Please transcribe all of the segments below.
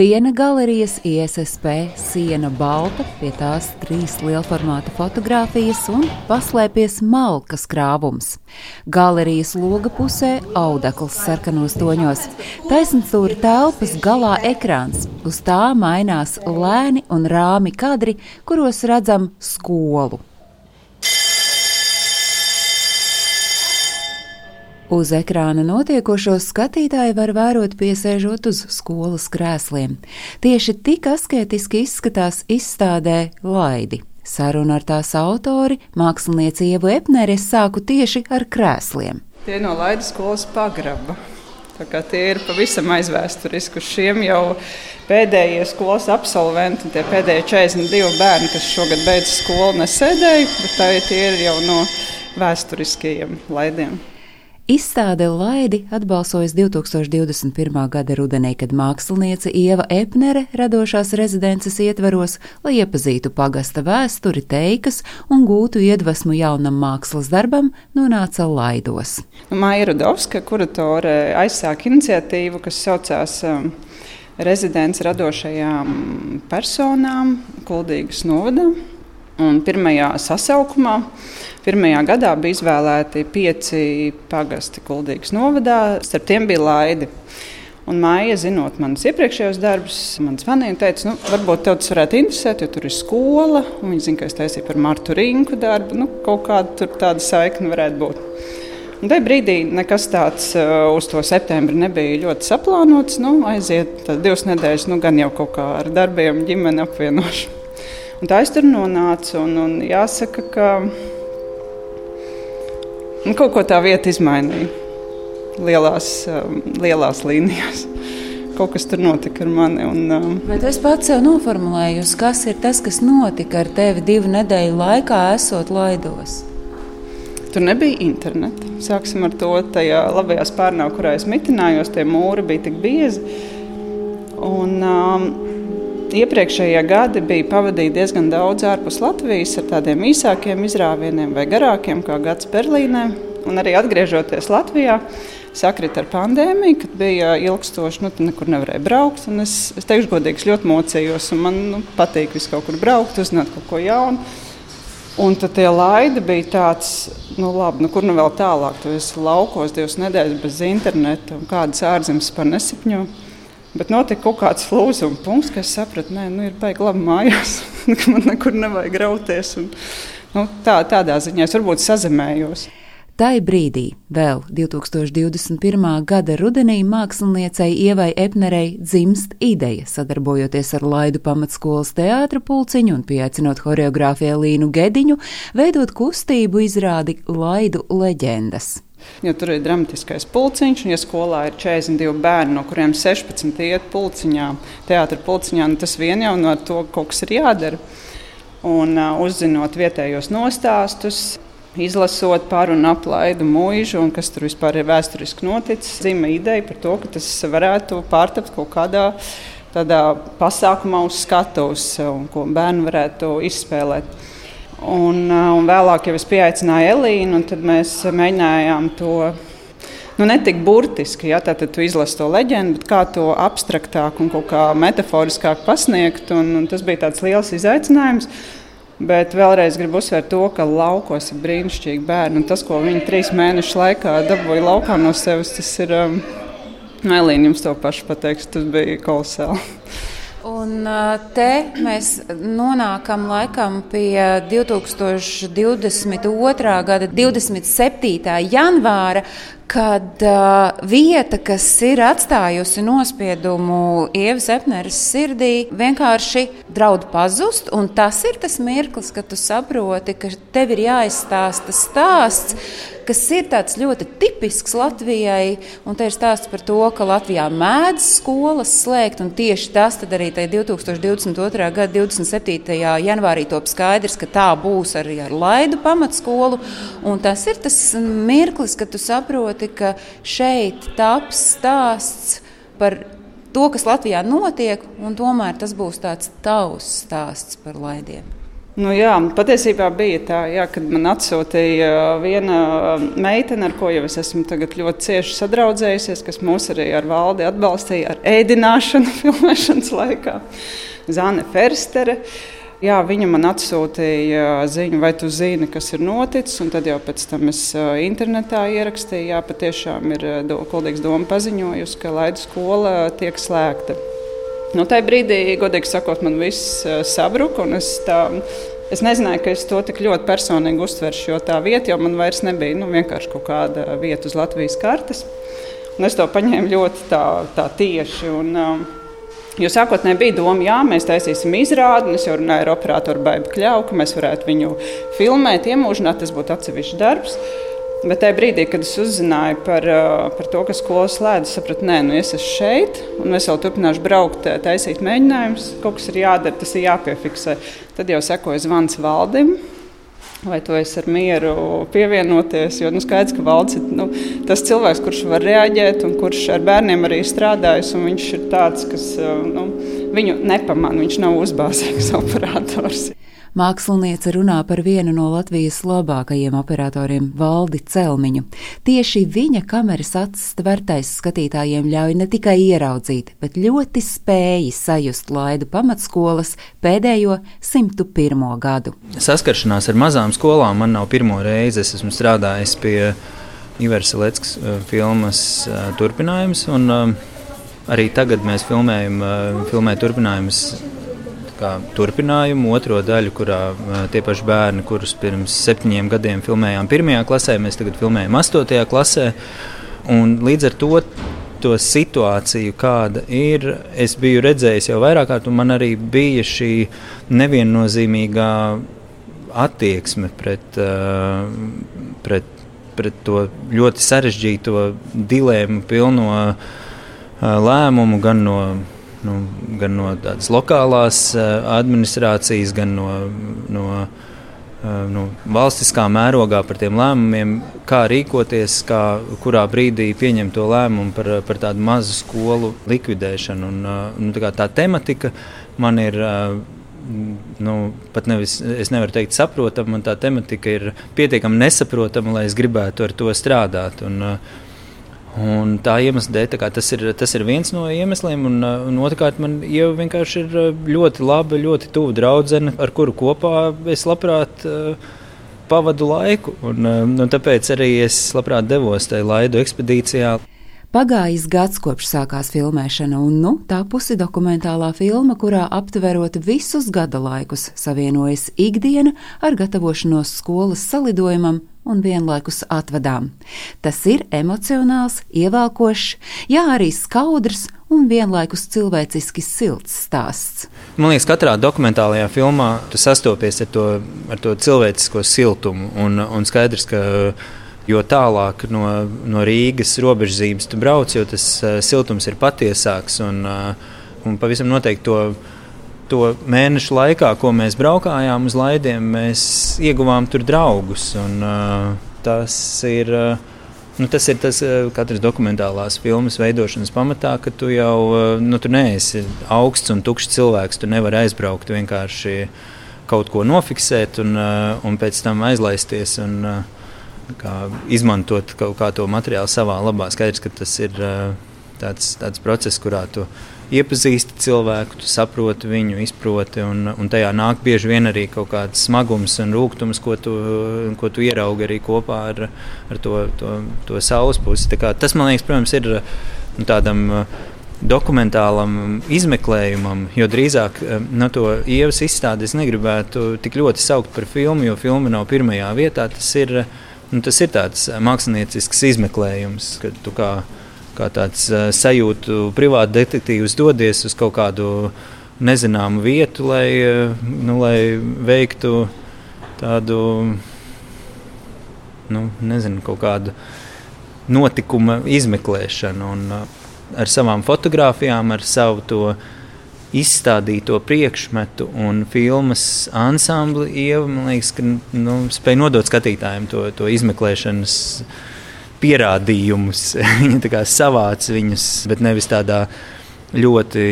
Viena galerijas ISSP siena balta, pie tās trīs lielformāta fotografijas un paslēpies malkas krāvums. Galerijas loga pusē audekls sarkanos toņos, taisnstūra telpas galā ekrāns, uz tā mainās lēni un rāmi kadri, kuros redzam skolu. Uz ekrāna notiekošos skatītāji var vērot piesēžot uz skolas krēsliem. Tieši tik asketiski izskatās izstādē Laidi. Sarunu ar tās autori, mākslinieci Ievu Epneri, es sāku tieši ar krēsliem. Tie no Laidas skolas pagraba. Tie ir pavisam aizvēsturiski. Šiem jau pēdējie skolas absolventi, tie pēdējie 42 bērni, kas šogad beidz skolu, nesēdēja, bet tie ir jau no vēsturiskajiem laidiem. Izstāde Laidi atbalsojas 2021. gada rudenī, kad māksliniece Ieva Epnere radošās rezidences ietveros, lai iepazītu pagasta vēsturi, teikas un gūtu iedvesmu jaunam mākslas darbam, nonāca Laidos. Maija Rudovska, kuratore, aizsāk iniciatīvu, kas saucās um, Rezidents radošajām personām Kuldīgas novadā. Un pirmajā sasaukumā, pirmajā gadā bija izvēlēti pieci pagasti Kuldīgas novadā, starp tiem bija laidi. Un Maija, zinot manas iepriekšējos darbus, man zvanīja un teica, nu, varbūt tev tas varētu interesēt, jo tur ir skola. Viņa zina, ka es taisīju par Martu Rinku darbu. Nu, kaut kāda tāda saikne varētu būt. Un tajā brīdī nekas tāds uh, uz to septembri nebija ļoti saplānots. Nu, aiziet divas nedēļas, nu, gan jau kaut kā ar darbiem, ģimeni apvienošu. Un tā es tur nonācu. Un, un jāsaka, ka nu, kaut ko tā vieta izmainīja lielās, um, lielās līnijās. Kaut kas tur notika ar mani. Un, um, Bet es pats sev noformulēju, kas ir tas, kas notika ar tevi divu nedēļu laikā, esot laidos. Tur nebija interneta. Sāksim ar to. Tajā labajā spārnā, kurā es mitinājos, tie mūri bija tik biezi. Un, um, Iepriekšējie gadi bija pavadīti diezgan daudz ārpus Latvijas ar tādiem īsākiem izrāvieniem vai garākiem, kā gads Berlīnē. Un arī atgriežoties Latvijā, sakrita ar pandēmiju, kad bija ilgstoši, nu, nekur nevarēja braukt. Es, es teikšu, godīgi, ļoti mocījos, un man nu, patīk vis kaut kur braukt, uzzināt kaut ko jaunu. Un tad tie laidi bija tāds, nu, labi, nu, kur nu vēl tālāk. Tu esi laukos divas nedēļas bez interneta un kādas ārzemes par nesapņu. Bet notika kaut kāds lūzuma punkts, kad es sapratu, ka nu, ir baigi labi mājās, ka man nekur nevajag grauties. Un, nu, tā, tādā ziņā es varbūt sazemējos. Tai brīdī, vēl 2021. gada rudenī, māksliniecei Ievai Epnerei dzimst ideja, sadarbojoties ar Laidu pamatskolas teātra pulciņu un pieaicinot horeogrāfiju Līnu Gediņu, veidot kustību izrādi Laidu leģendas. Jo tur ir dramatiskais pulciņš, un ja skolā ir 42 bērni, no kuriem 16 iet pulciņā, teātris pulciņā, nu tas vien jau no to kaut kas ir jādara. Un uh, uzzinot vietējos nostāstus, izlasot par un ap laidu mūžu, un kas tur vispār ir vēsturiski noticis, zīmē ideja par to, ka tas varētu pārtapt kaut kādā tādā pasākumā uz skatuves, ko bērni varētu izspēlēt. Un, uh, un vēlāk jau es pieaicināju Elīnu, un tad mēs mēģinājām to nu, ne tik burtiski, ja tā tad tu izlasi to leģendu, bet kā to abstraktāk un kā metaforiskāk pasniegt. Un, un tas bija tāds liels izaicinājums. Bet vēlreiz gribu uzsvērt to, ka laukos ir brīnišķīgi bērni. Tas, ko viņi trīs mēnešu laikā dabūja laukā no sevis, tas ir. Um, Elīna jums to pašu pateiks, tas bija kolosāli. Un te mēs nonākam laikam pie 2022. gada 27. janvāra, kad uh, vieta, kas ir atstājusi nospiedumu Ievas Epneres sirdī, vienkārši draud pazust. Tas ir tas mirklis, kad tu saproti, ka tev ir jāizstāsta stāsts, kas ir ļoti tipisks Latvijai. Un te ir stāsts par to, ka Latvijā mēdz skolas slēgt, un tieši tas arī 2022. gada 27. janvārī top skaidrs, ka tā būs arī ar Laidu pamatskolu. Un tas ir tas mirklis, kad tu saproti, saproti, ka šeit taps stāsts par to, kas Latvijā notiek, un tomēr tas būs tāds tavs stāsts par laidiem. Nu, jā, patiesībā bija tā, jā, kad man atsūtīja viena meitene, ar ko jau es esmu ļoti cieši sadraudzējusies, kas mūs arī ar valdi atbalstīja ar ēdināšanu filmēšanas laikā. Zāne Ferstere. Jā, viņa man atsūtīja ziņu, vai tu zini, kas ir noticis. Tad jau pēc tam es internetā ierakstīju, jā, patiešām ir do, Kuldīgas doma paziņojusi, ka Laidu skola tiek slēgta. Nu, tajā brīdī, godīgi sakot, man viss sabruka. Es, tā, es nezināju, ka es to tik ļoti personīgi uztveršu, jo tā vieta jau man vairs nebija nu, vienkārši kaut kāda vieta uz Latvijas kartes. Un es to paņēmu ļoti tā, tā tieši. Un, um, Jo sākotnēji bija doma, ka mēs taisīsim izrādi, un es jau runāju ar operatoru Baibu Kļauju, ka mēs varētu viņu filmēt, iemūžināt, tas būtu atsevišķs darbs. Bet tajā brīdī, kad es uzzināju par, par to, ka skolas slēdz, sapratu, nē, nu es esmu šeit, un es vēl turpināšu braukt, taisīt mēģinājumus. Kaut kas ir jādara, tas ir jāpiefiksē. Tad jau sekoja zvans valdim. Vai tu esi ar mieru pievienoties? Jo nu, skaidrs, ka valsts ir nu, tas cilvēks, kurš var reaģēt un kurš ar bērniem arī strādājis. Viņš ir tāds, kas nu, viņu nepamanā, viņš nav uzbāzīgs operators. Māksliniece runā par vienu no Latvijas labākajiem operatoriem, Valdi Celmiņu. Tieši viņa kameras acis tvertais skatītājiem ļauj ne tikai ieraudzīt, bet ļoti spēji sajust laidu pamatskolas pēdējo 101. gadu. Saskaršanās ar mazām skolām man nav pirmo reizi. Es esmu strādājis pie Ivers Leckas eh, filmas eh, turpinājums. Un, eh, arī tagad mēs filmējam, filmējam turpinājumus kā turpinājumu, otro daļu, kurā tie paši bērni, kurus pirms septiņiem gadiem filmējām pirmajā klasē, mēs tagad filmējam astotajā klasē. Un līdz ar to to situāciju, kāda ir, es biju redzējis jau vairāk kārt, un man arī bija šī neviennozīmīgā attieksme pret, pret, pret to ļoti sarežģīto dilēmu pilno lēmumu gan no nu, gan no tādas lokālās uh, administrācijas, gan no, no, uh, no valstiskā mērogā par tiem lēmumiem, kā rīkoties, kā, kurā brīdī pieņemt to lēmumu par, par tādu mazu skolu likvidēšanu. Un, uh, nu, tā, tā tematika man ir. Nu, pat nevis, es nevaru teikt, saprotama, tā tematika ir pietiekami nesaprotama, lai es gribētu ar to strādāt. Un, uh, Un tā iemesla dēļ tā tas, ir, tas ir viens no iemesliem. Un, un otrkārt, man jau vienkārši ir uh, ļoti laba, ļoti tuva draudzene, ar kuru kopā es labprāt uh, pavadu laiku. Un, uh, un tāpēc arī es labprāt devos tajā laidu ekspedīcijā. Pagājis gads kopš sākās filmēšana, un nu tapusi dokumentālā filma, kurā aptverot visus gada laikus, savienojas ikdiena ar gatavošanos skolas salidojumam un vienlaikus atvadām. Tas ir emocionāls, ievelkošs, jā, arī skaudrs un vienlaikus cilvēciski silts stāsts. Man liekas, katrā dokumentālajā filmā tu sastopies ar to, ar to cilvēcisko siltumu, un, un skaidrs, ka jo tālāk no, no Rīgas robežzīmes tu brauc, jo tas uh, siltums ir patiesāks. Un, uh, un pavisam noteikti to, to mēnešu laikā, ko mēs braukājām uz laidiem, mēs ieguvām tur draugus. Un, uh, tas ir. Uh, Nu, tas ir tas katras dokumentālās filmas veidošanas pamatā, ka tu jau nu, tu neesi augsts un tukšs cilvēks. Tu nevari aizbraukt vienkārši kaut ko nofiksēt un, un pēc tam aizlaisties. Un, uh, izmantot kaut kā to materiālu savā labā. Skaidrs, ka tas ir tāds, tāds process, kurā tu iepazīsti cilvēku, tu saproti viņu, izproti, un, un tajā nāk bieži vien arī kaut kāds smagums un rūkums, ko tu, ko tu ieraugi arī kopā ar, ar to, to, to saules pusi. Tas, man liekas, protams, ir nu, tādam dokumentālam izmeklējumam, jo drīzāk no to ievas izstādi es negribētu tik ļoti saukt par filmu, jo filma nav pirmajā vietā. Tas ir Nu, tas ir tāds eh, māksliniecisks izmeklējums, kad tu kā, kā tāds sajūtu privāti detektīvs dodies uz kaut kādu nezināmu vietu, lai, nu, lai veiktu tādu nu, nezinu, kaut kādu notikuma izmeklēšanu. Un, ar savām fotografijām, ar savu to izstādīto priekšmetu un filmas ansambli, Ieva, man liekas, ka nu, spēj nodot skatītājiem to, to izmeklēšanas pierādījumus. Viņa savāc viņus, bet nevis tādā ļoti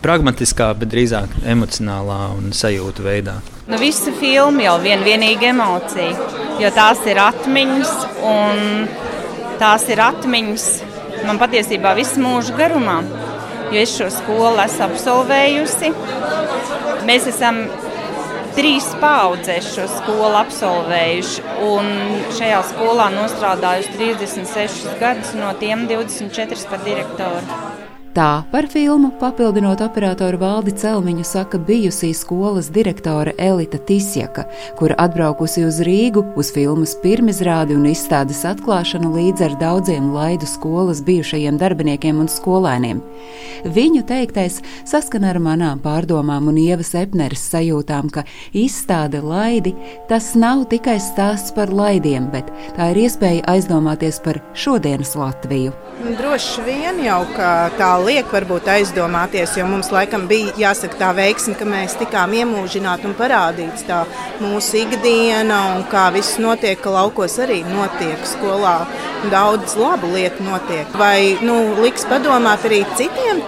pragmatiskā, bet drīzāk emocionālā un sajūta veidā. Nu, visa filma jau vien vienīga emocija, jo tās ir atmiņas, un tās ir atmiņas man patiesībā visu mūžu garumā, jo es šo skolu esmu absolvējusi. Mēs esam trīs paudzes šo skolu absolvējuši, un šajā skolā nostrādājuši 36 gadus, no tiem 24 par direktoru. Tā par filmu papildinot operatoru valdi Celmiņu saka bijusī skolas direktore Elita Tisjaka, kura atbraukusi uz Rīgu uz filmas pirmizrādi un izstādes atklāšanu līdz ar daudziem laidu skolas bijušajiem darbiniekiem un skolēniem. Viņu teiktais saskana ar manām pārdomām un Ievas Epneres sajūtām, ka izstāde laidi tas nav tikai stāsts par laidiem, bet tā ir iespēja aizdomāties par šodienas Latviju. Droši vien jau tā liek varbūt aizdomāties, jo mums laikam bija jāsaka tā veiksme, ka mēs tikām iemūžināti un parādīts tā mūsu ikdiena un kā viss notiek, ka laukos arī notiek skolā. Daudz labu lietu notiek. Vai nu, liks padomāt arī citiem?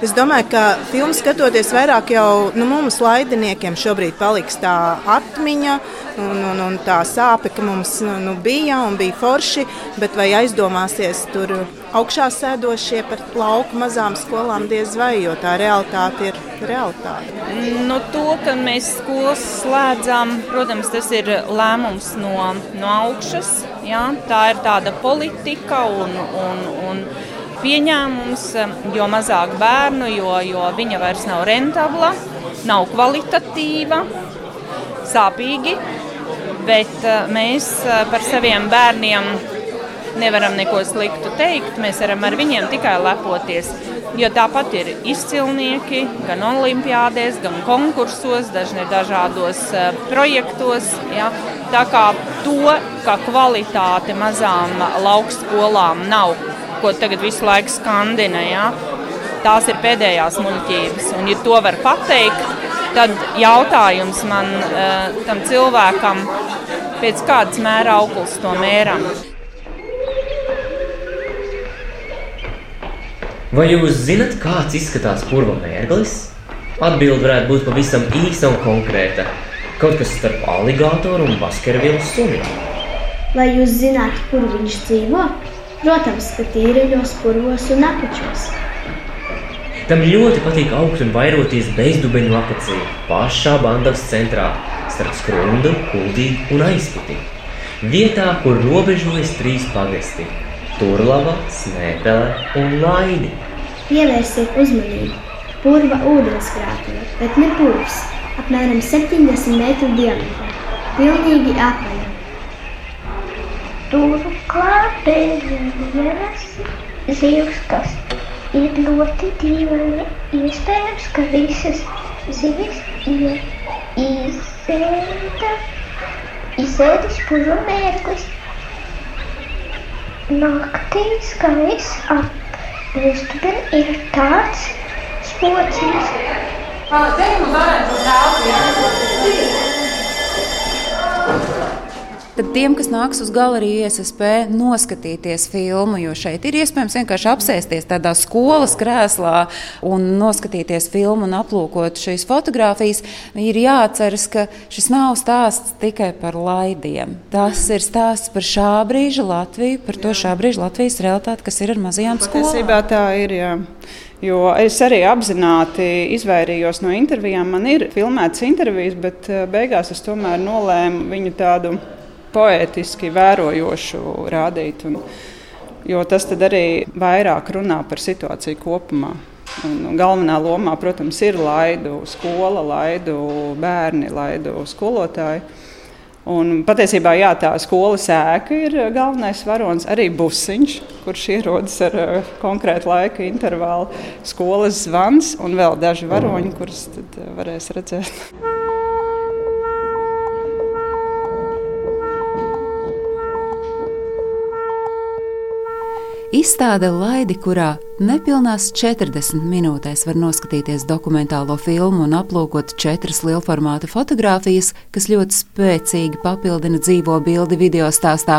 Es domāju, ka filmu skatoties vairāk jau nu, mums, laidiniekiem, šobrīd paliks tā atmiņa un, un, un tā sāpe, ka mums nu, bija un bija forši, bet vai aizdomāsies tur augšā sēdošie par lauku mazām skolām diez vai, jo tā realitāte ir realitāte. Nu, to, ka mēs skolas slēdzam, protams, tas ir lēmums no, no augšas. Jā? Tā ir tāda politika un, un, un pieņēmums, jo mazāk bērnu, jo, jo viņa vairs nav rentabla, nav kvalitatīva, sāpīgi. Bet eh, mēs eh, par saviem bērniem nevaram neko sliktu teikt. Mēs varam ar viņiem tikai lepoties. Jo tāpat ir izcilnieki gan olimpiādēs, gan konkursos, dažni dažādos uh, projektos. Ja. Tā kā to, ka kvalitāte mazām laukskolām nav, ko tagad visu laiku skandina, ja, tās ir pēdējās muļķības. Un, ja to var pateikt, tad jautājums man, uh, tam cilvēkam, pēc kādas mēra auglis to mēram. Vai jūs zinat, kāds izskatās purva mērglis? Atbilde varētu būt pavisam īsa un konkrēta. Kaut kas starp aligatoru un baskervilu suni. Vai jūs zināt, kur viņš dzīvo? Protams, ka tīreļos, purvos un apačos. Tam ļoti patīk augt un vairoties bezdubeņu apacī, pašā bandavas centrā, starp skrundu, kuldīgu un aizputi. Vietā, kur robežojas trīs pagasti Turlava, Snēpele un Laini. Pievērsiet uzmanību! Purva ūdenskrātuve, bet ne purvs, apmēram 70 metru diametrā, pilnīgi apaļa. Turklāt bez vienas zivs, kas ir ļoti dīvaini. Iespējams, ka visas zivis ir izsēta, izsēdis purva mērklis. Naktīs, kad viss ap Vestubeni ir tāds spociens. Te mums varētu būt telpa, tad tiem, kas nāks uz galeriju ISSP, noskatīties filmu, jo šeit ir iespējams vienkārši apsēsties tādā skolas krēslā un noskatīties filmu un aplūkot šīs fotogrāfijas, ir jāatceras, ka šis nav stāsts tikai par laidiem. Tas ir stāsts par šā brīža Latviju, par to šā brīža Latvijas realitāti, kas ir ar mazajām skolām. Patiesībā tā ir, jā. Jo es arī apzināti izvairījos no intervijām. Man ir filmētas intervijas, bet eh, beigās es tomēr nolēmu viņu tādu poētiski vērojošu rādīt. Un, jo tas arī vairāk runā par situāciju kopumā. Un galvenā lomā, protams, ir laidu skola, laidu bērni, laidu skolotāji. Un patiesībā jā, tā skolas ēka ir galvenais varonis, arī busiņš, kurš ierodas ar uh, konkrētu laika intervālu, skolas zvans un vēl daži varoņi, kurus varēs redzēt. Izstāde Laidi, kurā nepilnās 40 minūtēs var noskatīties dokumentālo filmu un aplūkot četras lielformāta fotogrāfijas, kas ļoti spēcīgi papildina dzīvo bildi video stāstā,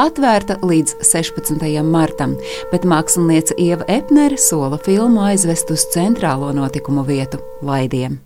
atvērta līdz 16. martam, bet mākslinieca Ieva Epnere sola filmu aizvest uz centrālo notikumu vietu - Laidiem.